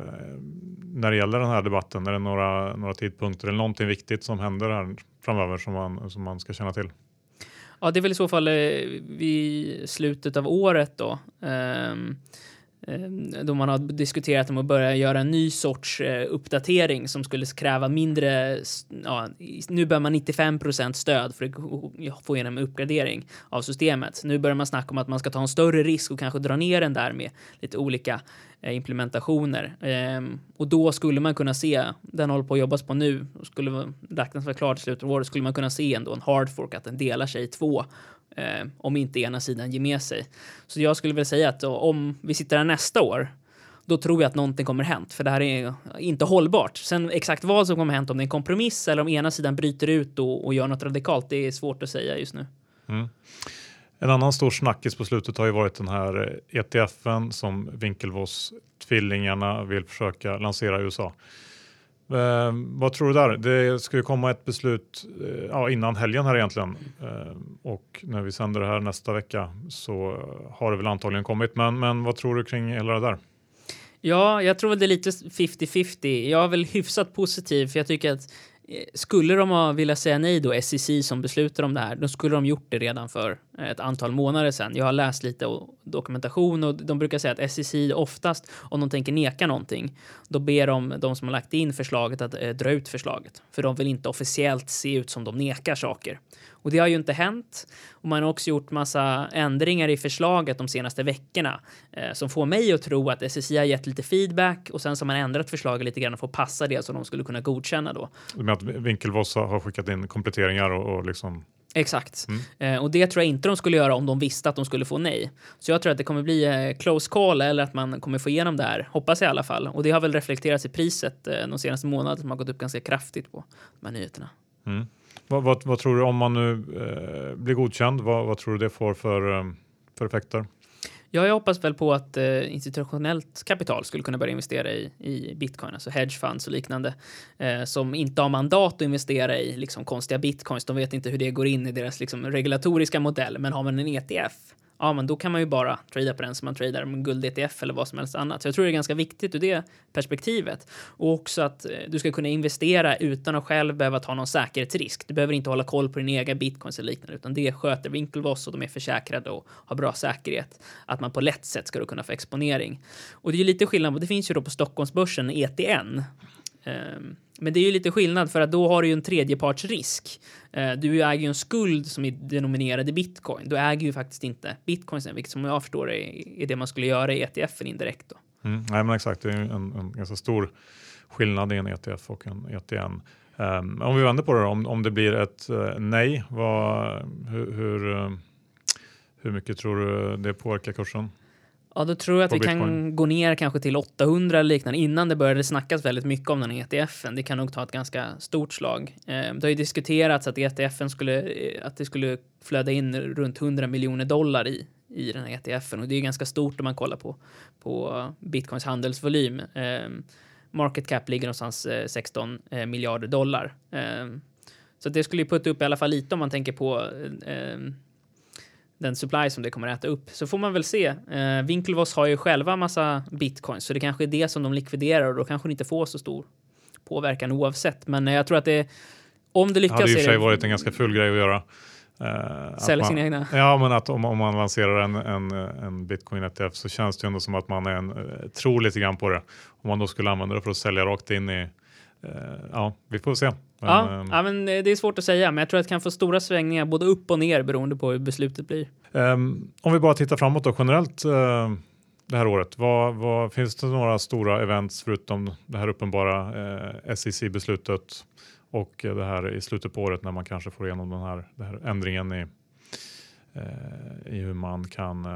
när det gäller den här debatten? Är det några, några tidpunkter eller någonting viktigt som händer här framöver som man, som man ska känna till? Ja, det är väl i så fall eh, vid slutet av året då. Um, Ehm, då man har diskuterat om att börja göra en ny sorts eh, uppdatering som skulle kräva mindre. Ja, nu behöver man 95% stöd för att få igenom en uppgradering av systemet. Nu börjar man snacka om att man ska ta en större risk och kanske dra ner den där med lite olika eh, implementationer. Ehm, och då skulle man kunna se, den håller på att jobbas på nu, och skulle räknas vara klart i slutet av året, skulle man kunna se ändå en hard fork att den delar sig i två eh, om inte ena sidan ger med sig. Så jag skulle väl säga att om vi sitter här nästa år, då tror jag att någonting kommer hänt, för det här är inte hållbart. Sen exakt vad som kommer hänt, om det är en kompromiss eller om ena sidan bryter ut och, och gör något radikalt, det är svårt att säga just nu. Mm. En annan stor snackis på slutet har ju varit den här ETFen som Winklevoss tvillingarna vill försöka lansera i USA. Eh, vad tror du där? Det ska ju komma ett beslut eh, ja, innan helgen här egentligen. Eh, och när vi sänder det här nästa vecka så har det väl antagligen kommit. Men, men vad tror du kring hela det där? Ja, jag tror väl det är lite 50-50. Jag är väl hyfsat positiv för jag tycker att Eh, skulle de ha velat säga nej då, SEC som beslutar om det här, då skulle de gjort det redan för eh, ett antal månader sedan. Jag har läst lite dokumentation och de brukar säga att SEC oftast, om de tänker neka någonting, då ber de de som har lagt in förslaget att eh, dra ut förslaget. För de vill inte officiellt se ut som de nekar saker. Och det har ju inte hänt. Och man har också gjort massa ändringar i förslaget de senaste veckorna eh, som får mig att tro att SSI har gett lite feedback och sen så har man ändrat förslaget lite grann för att passa det som de skulle kunna godkänna då. Med att Winkelvoss har skickat in kompletteringar och, och liksom Exakt. Mm. Eh, och det tror jag inte de skulle göra om de visste att de skulle få nej. Så jag tror att det kommer bli eh, close call eller att man kommer få igenom det här. Hoppas jag i alla fall. Och det har väl reflekterats i priset eh, de senaste månaderna som har gått upp ganska kraftigt på de här nyheterna. Mm. Vad, vad, vad, tror du om man nu eh, blir godkänd? Vad, vad, tror du det får för, eh, för effekter? Ja, jag hoppas väl på att eh, institutionellt kapital skulle kunna börja investera i, i bitcoin, alltså hedge funds och liknande, eh, som inte har mandat att investera i liksom, konstiga bitcoins. De vet inte hur det går in i deras liksom, regulatoriska modell, men har man en ETF ja, men då kan man ju bara trada på den som man tradar med guld-ETF eller vad som helst annat. Så jag tror det är ganska viktigt ur det perspektivet. Och också att eh, du ska kunna investera utan att själv behöva ta någon säkerhetsrisk. Du behöver inte hålla koll på din egen bitcoins eller liknande, utan det sköter Winklevoss och de är försäkrade och har bra säkerhet. Att man på lätt sätt ska kunna få exponering. Och det är ju lite skillnad, det finns ju då på Stockholmsbörsen ETN Ehm, men det är ju lite skillnad för att då har du ju en tredjepartsrisk. Ehm, du äger ju en skuld som är denominerad i bitcoin. Du äger ju faktiskt inte bitcoin, vilket som jag förstår är, det man skulle göra i ETFen indirekt. Då. Mm, nej, men exakt, det är en, en ganska stor skillnad i en ETF och en ETN. Um, ehm, om vi vänder på det då, om, om det blir ett uh, nej, vad, hur, hur, uh, hur mycket tror du det påverkar kursen? Ja, då tror jag att vi Bitcoin. kan gå ner kanske till 800 eller liknande innan det började snackas väldigt mycket om den ETFen. Det kan nog ta ett ganska stort slag. Eh, det har ju diskuterats att ETFen skulle, eh, att det skulle flöda in runt 100 miljoner dollar i, i den här ETFen och det är ganska stort om man kollar på, på bitcoins handelsvolym. Eh, market cap ligger någonstans 16 miljarder dollar. Så det skulle ju putta upp i alla fall lite om man tänker på den supply som det kommer att äta upp. Så får man väl se. Eh, Winklevoss har ju själva massa bitcoins, så det kanske är det som de likviderar och då kanske det inte får så stor påverkan oavsett. Men jag tror att det, om det lyckas... Det hade i och för sig varit en ganska full grej att göra. Uh, Sälja sina egna? Ja, men att om, om man lanserar en, en, en bitcoin ETF så känns det ju ändå som att man är en, uh, tror lite grann på det. Om man då skulle använda det för att sälja rakt in i, ja, vi får se. Men, ja, um, ja, men det är svårt att säga, men jag tror att det kan få stora svängningar både upp och ner beroende på hur beslutet blir. Um, om vi bara tittar framåt då generellt uh, det här året, vad, vad, finns det några stora events förutom det här uppenbara uh, eh, SEC-beslutet och det här i slutet på året när man kanske får igenom den här, den här ändringen i, uh, i hur man kan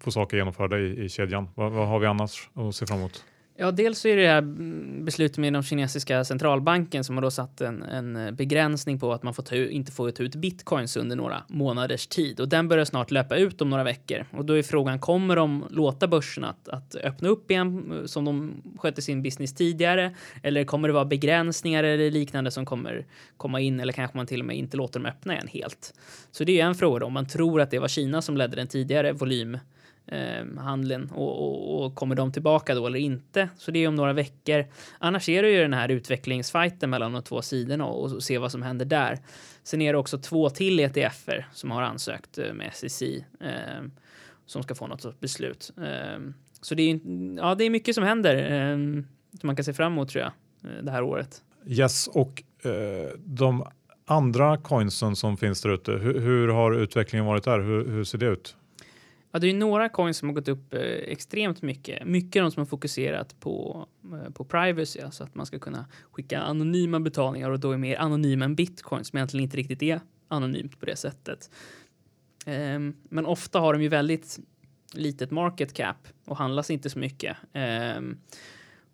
få saker genomförda i, i kedjan. Vad, vad har vi annars att se fram emot? Ja, dels så är det det här mm, beslutet med den kinesiska centralbanken som har då satt en, en eh, begränsning på att man får ta, inte får ta ut bitcoins under några månaders tid. Och den börjar snart löpa ut om några veckor. Och då är frågan kommer de låta börsen att, att öppna upp igen eh, som de skötte sin business tidigare? Eller kommer det vara begränsningar eller liknande som kommer komma in? Eller kanske man till och med inte låter dem öppna igen helt. Så det är en fråga om man tror att det var Kina som ledde den tidigare volym eh, handeln och, och, och, kommer de tillbaka då eller inte? Så det är om några veckor. Annars är det ju den här utvecklingsfajten mellan de två sidorna och, och se vad som händer där. Sen är det också två till ETFer som har ansökt eh, med SEC eh, som ska få något sorts beslut. Eh, så det är, ja, det är mycket som händer eh, som man kan se fram emot tror jag eh, det här året. Yes, och eh, de andra coinsen som finns där ute, hur, hur, har utvecklingen varit där? Hur, hur ser det ut? Ja, det är några coins som har gått upp eh, extremt mycket. Mycket av de som har fokuserat på, eh, på privacy, alltså att man ska kunna skicka anonyma betalningar och då är mer anonyma än bitcoin som egentligen inte riktigt är anonymt på det sättet. Eh, men ofta har de ju väldigt litet market cap och handlas inte så mycket. Ehm,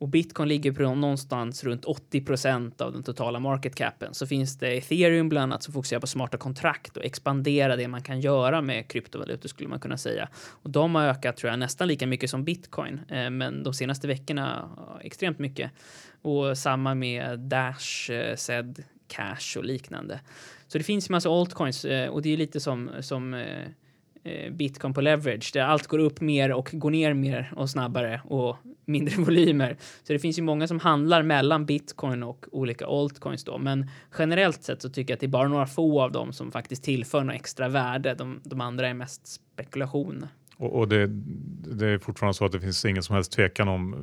och bitcoin ligger på någonstans runt 80 procent av den totala market capen. Så finns det ethereum bland annat som fokuserar på smarta kontrakt och expandera det man kan göra med kryptovalutor skulle man kunna säga. Och de har ökat tror jag nästan lika mycket som bitcoin, eh, men de senaste veckorna extremt mycket. Och samma med Dash, eh, Zed, Cash och liknande. Så det finns ju massa altcoins eh, och det är lite som, som eh, Eh, bitcoin på leverage där allt går upp mer och går ner mer och snabbare och mindre volymer. Så det finns ju många som handlar mellan bitcoin och olika altcoins då. Men generellt sett så tycker jag att det är bara några få av dem som faktiskt tillför något extra värde. De, de andra är mest spekulation. Och, och det, det, är fortfarande så att det finns ingen som helst tvekan om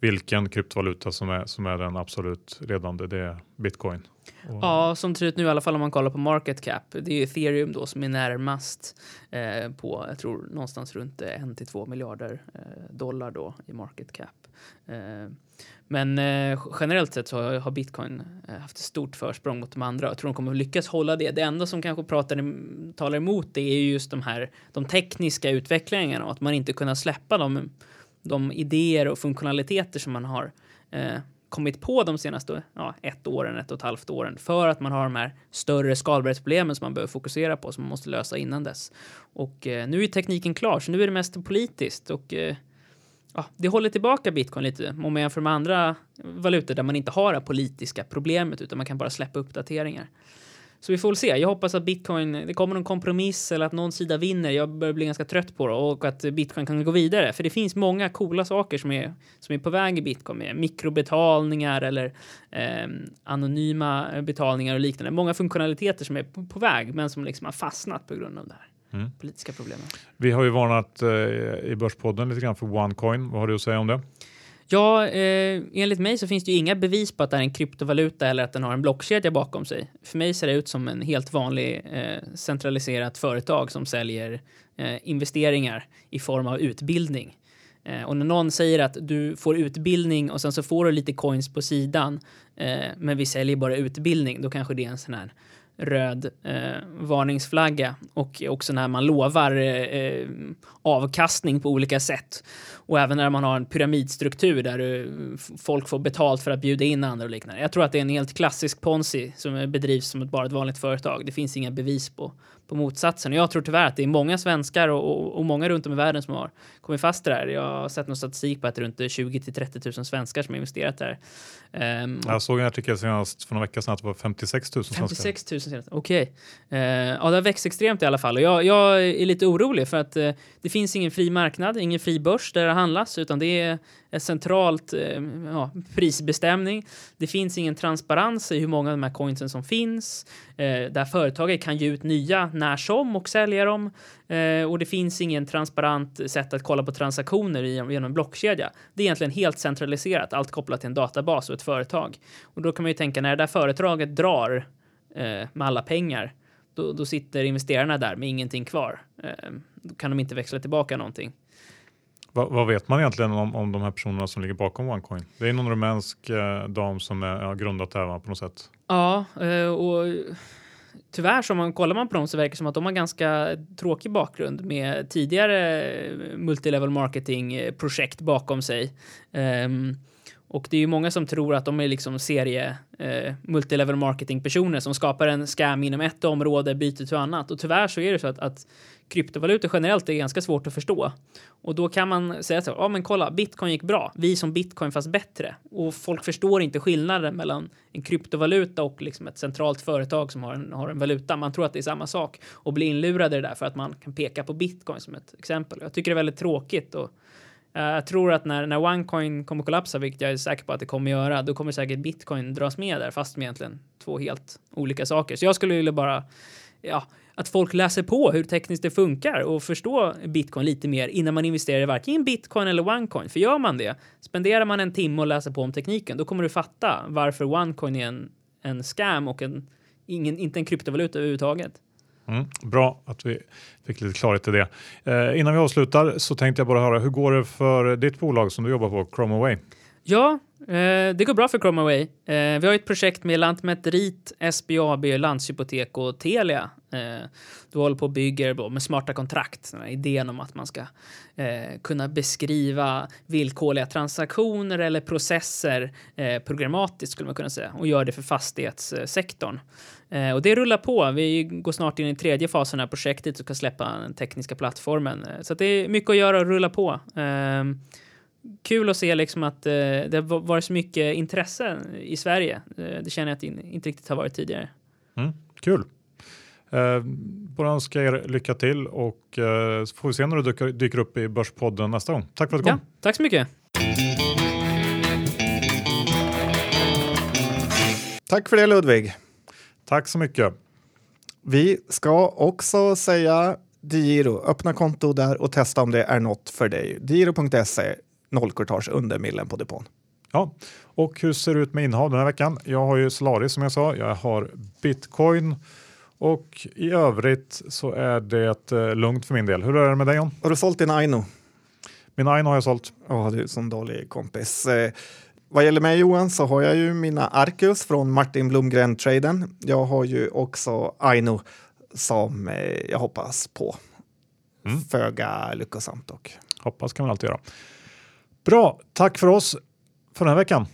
vilken kryptovaluta som är, som är den absolut ledande. Det är bitcoin. Och... Ja, som det ser ut nu i alla fall om man kollar på market cap. Det är ethereum då som är närmast eh, på, jag tror någonstans runt eh, 1 till 2 miljarder eh, dollar då i market cap. Eh, men eh, generellt sett så har, har bitcoin eh, haft ett stort försprång mot de andra. Jag tror de kommer att lyckas hålla det. Det enda som kanske pratar, talar emot det är just de här de tekniska utvecklingarna och att man inte kunnat släppa dem de idéer och funktionaliteter som man har eh, kommit på de senaste ja, ett åren, ett och ett halvt åren för att man har de här större skalbarhetsproblemen som man behöver fokusera på som man måste lösa innan dess. Och eh, nu är tekniken klar, så nu är det mest politiskt och eh, ja, det håller tillbaka bitcoin lite om man jämför med andra valutor där man inte har det politiska problemet utan man kan bara släppa uppdateringar. Så vi får väl se. Jag hoppas att bitcoin, det kommer någon kompromiss eller att någon sida vinner. Jag börjar bli ganska trött på det och att bitcoin kan gå vidare. För det finns många coola saker som är, som är på väg i bitcoin med mikrobetalningar eller eh, anonyma betalningar och liknande. Många funktionaliteter som är på, på, väg men som liksom har fastnat på grund av det här. Mm. Politiska problemet. Vi har ju varnat eh, i Börspodden lite grann för OneCoin. Vad har du att säga om det? Ja, eh, enligt mig så finns det ju inga bevis på att det är en kryptovaluta eller att den har en blockkedja bakom sig. För mig ser det ut som en helt vanlig eh, centraliserat företag som säljer eh, investeringar i form av utbildning. Eh, och när någon säger att du får utbildning och sen så får du lite coins på sidan, eh, men vi säljer bara utbildning, då kanske det är en sån här röd eh, varningsflagga och också när man lovar eh, avkastning på olika sätt. Och även när man har en pyramidstruktur där eh, du, folk får betalt för att bjuda in andra och liknande. Jag tror att det är en helt klassisk ponzi som eh, bedrivs som ett, bara ett vanligt företag. Det finns inga bevis på, på motsatsen. Och jag tror tyvärr att det är många svenskar och, och, och, många runt om i världen som har kommit fast i det här. Jag har sett någon statistik på att det är runt 20 till 30 000 svenskar som har investerat där. Um, jag såg en artikel senast för några veckor sedan att det var 56 000 svenskar. 56 000 senast, okej. Okay. Uh, ja, det har växt extremt i alla fall och jag, jag är lite orolig för att uh, det finns ingen fri marknad, ingen fri börs där det handlas utan det är ett centralt eh, ja, prisbestämning. Det finns ingen transparens i hur många av de här coinsen som finns. Eh, där företaget kan ge ut nya när som och sälja dem. Eh, och det finns ingen transparent sätt att kolla på transaktioner genom en blockkedja. Det är egentligen helt centraliserat, allt kopplat till en databas och ett företag. Och då kan man ju tänka när det där företaget drar med alla pengar, då, då, sitter investerarna där med ingenting kvar. Då kan de inte växla tillbaka någonting. Va, vad vet man egentligen om, om de här personerna som ligger bakom OneCoin? Det är någon rumänsk eh, dam som har ja, grundat det här på något sätt. Ja, eh, och tyvärr så man kollar man på dem så verkar det som att de har ganska tråkig bakgrund med tidigare multilevel marketing projekt bakom sig. Um, och det är ju många som tror att de är liksom serie eh, multilevel marketing personer som skapar en scam inom ett område, byter till annat. Och tyvärr så är det så att, att kryptovalutor generellt är ganska svårt att förstå. Och då kan man säga så, ja men kolla, bitcoin gick bra, vi som bitcoin fast bättre. Och folk förstår inte skillnaden mellan en kryptovaluta och liksom ett centralt företag som har en, har en valuta. Man tror att det är samma sak och blir inlurade i det där för att man kan peka på bitcoin som ett exempel. Jag tycker det är väldigt tråkigt och Eh, jag tror att när, när OneCoin kommer kollapsa, vilket jag är säker på att det kommer göra, då kommer säkert bitcoin dras med där, fast med egentligen två helt olika saker. Så jag skulle vilja bara ja, att folk läser på hur tekniskt det funkar och förstår bitcoin lite mer innan man investerar i varken bitcoin eller onecoin. För gör man det, spenderar man en timme och läser på om tekniken, då kommer du fatta varför onecoin är en, en scam och en, ingen, inte en kryptovaluta överhuvudtaget. Mm, bra att vi fick lite klarhet i det. Eh, innan vi avslutar så tänkte jag bara höra, hur går det för ditt bolag som du jobbar på, Chromaway? Ja, eh, det går bra för Chromaway. Eh, vi har ett projekt med Lantmäteriet, SBAB, Landshypotek och Telia. Eh, du håller på och bygger med smarta kontrakt. Den här idén om att man ska eh, kunna beskriva villkorliga transaktioner eller processer eh, programmatiskt skulle man kunna säga och gör det för fastighetssektorn. Eh, och det rullar på. Vi går snart in i tredje fasen av projektet och ska släppa den tekniska plattformen. Eh, så att det är mycket att göra och rulla på. Ehm, Kul att se liksom att eh, det har varit så mycket intresse i Sverige. Eh, det känner jag att det inte riktigt har varit tidigare. Mm, kul. Eh, bara önska er lycka till och eh, så får vi se när du dyker, dyker upp i Börspodden nästa gång. Tack för att du kom. Ja, tack så mycket. Tack för det Ludvig. Tack så mycket. Vi ska också säga Digiro, öppna konto där och testa om det är något för dig. Digiro.se, nollcourtage under millen på depån. Ja, och hur ser det ut med innehav den här veckan? Jag har ju Solaris som jag sa, jag har bitcoin och i övrigt så är det eh, lugnt för min del. Hur är det med dig John? Har du sålt din Aino? Min Aino har jag sålt. Ja, du är som dålig kompis. Eh, vad gäller mig Johan så har jag ju mina Arcus från Martin Blomgren-traden. Jag har ju också Aino som eh, jag hoppas på. Mm. Föga lyckosamt dock. Hoppas kan man alltid göra. Bra, tack för oss för den här veckan.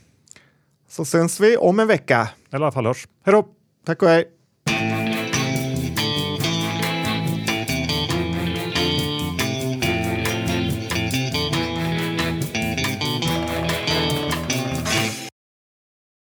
Så syns vi om en vecka. Eller i alla fall hörs. Hej då! Tack och hej!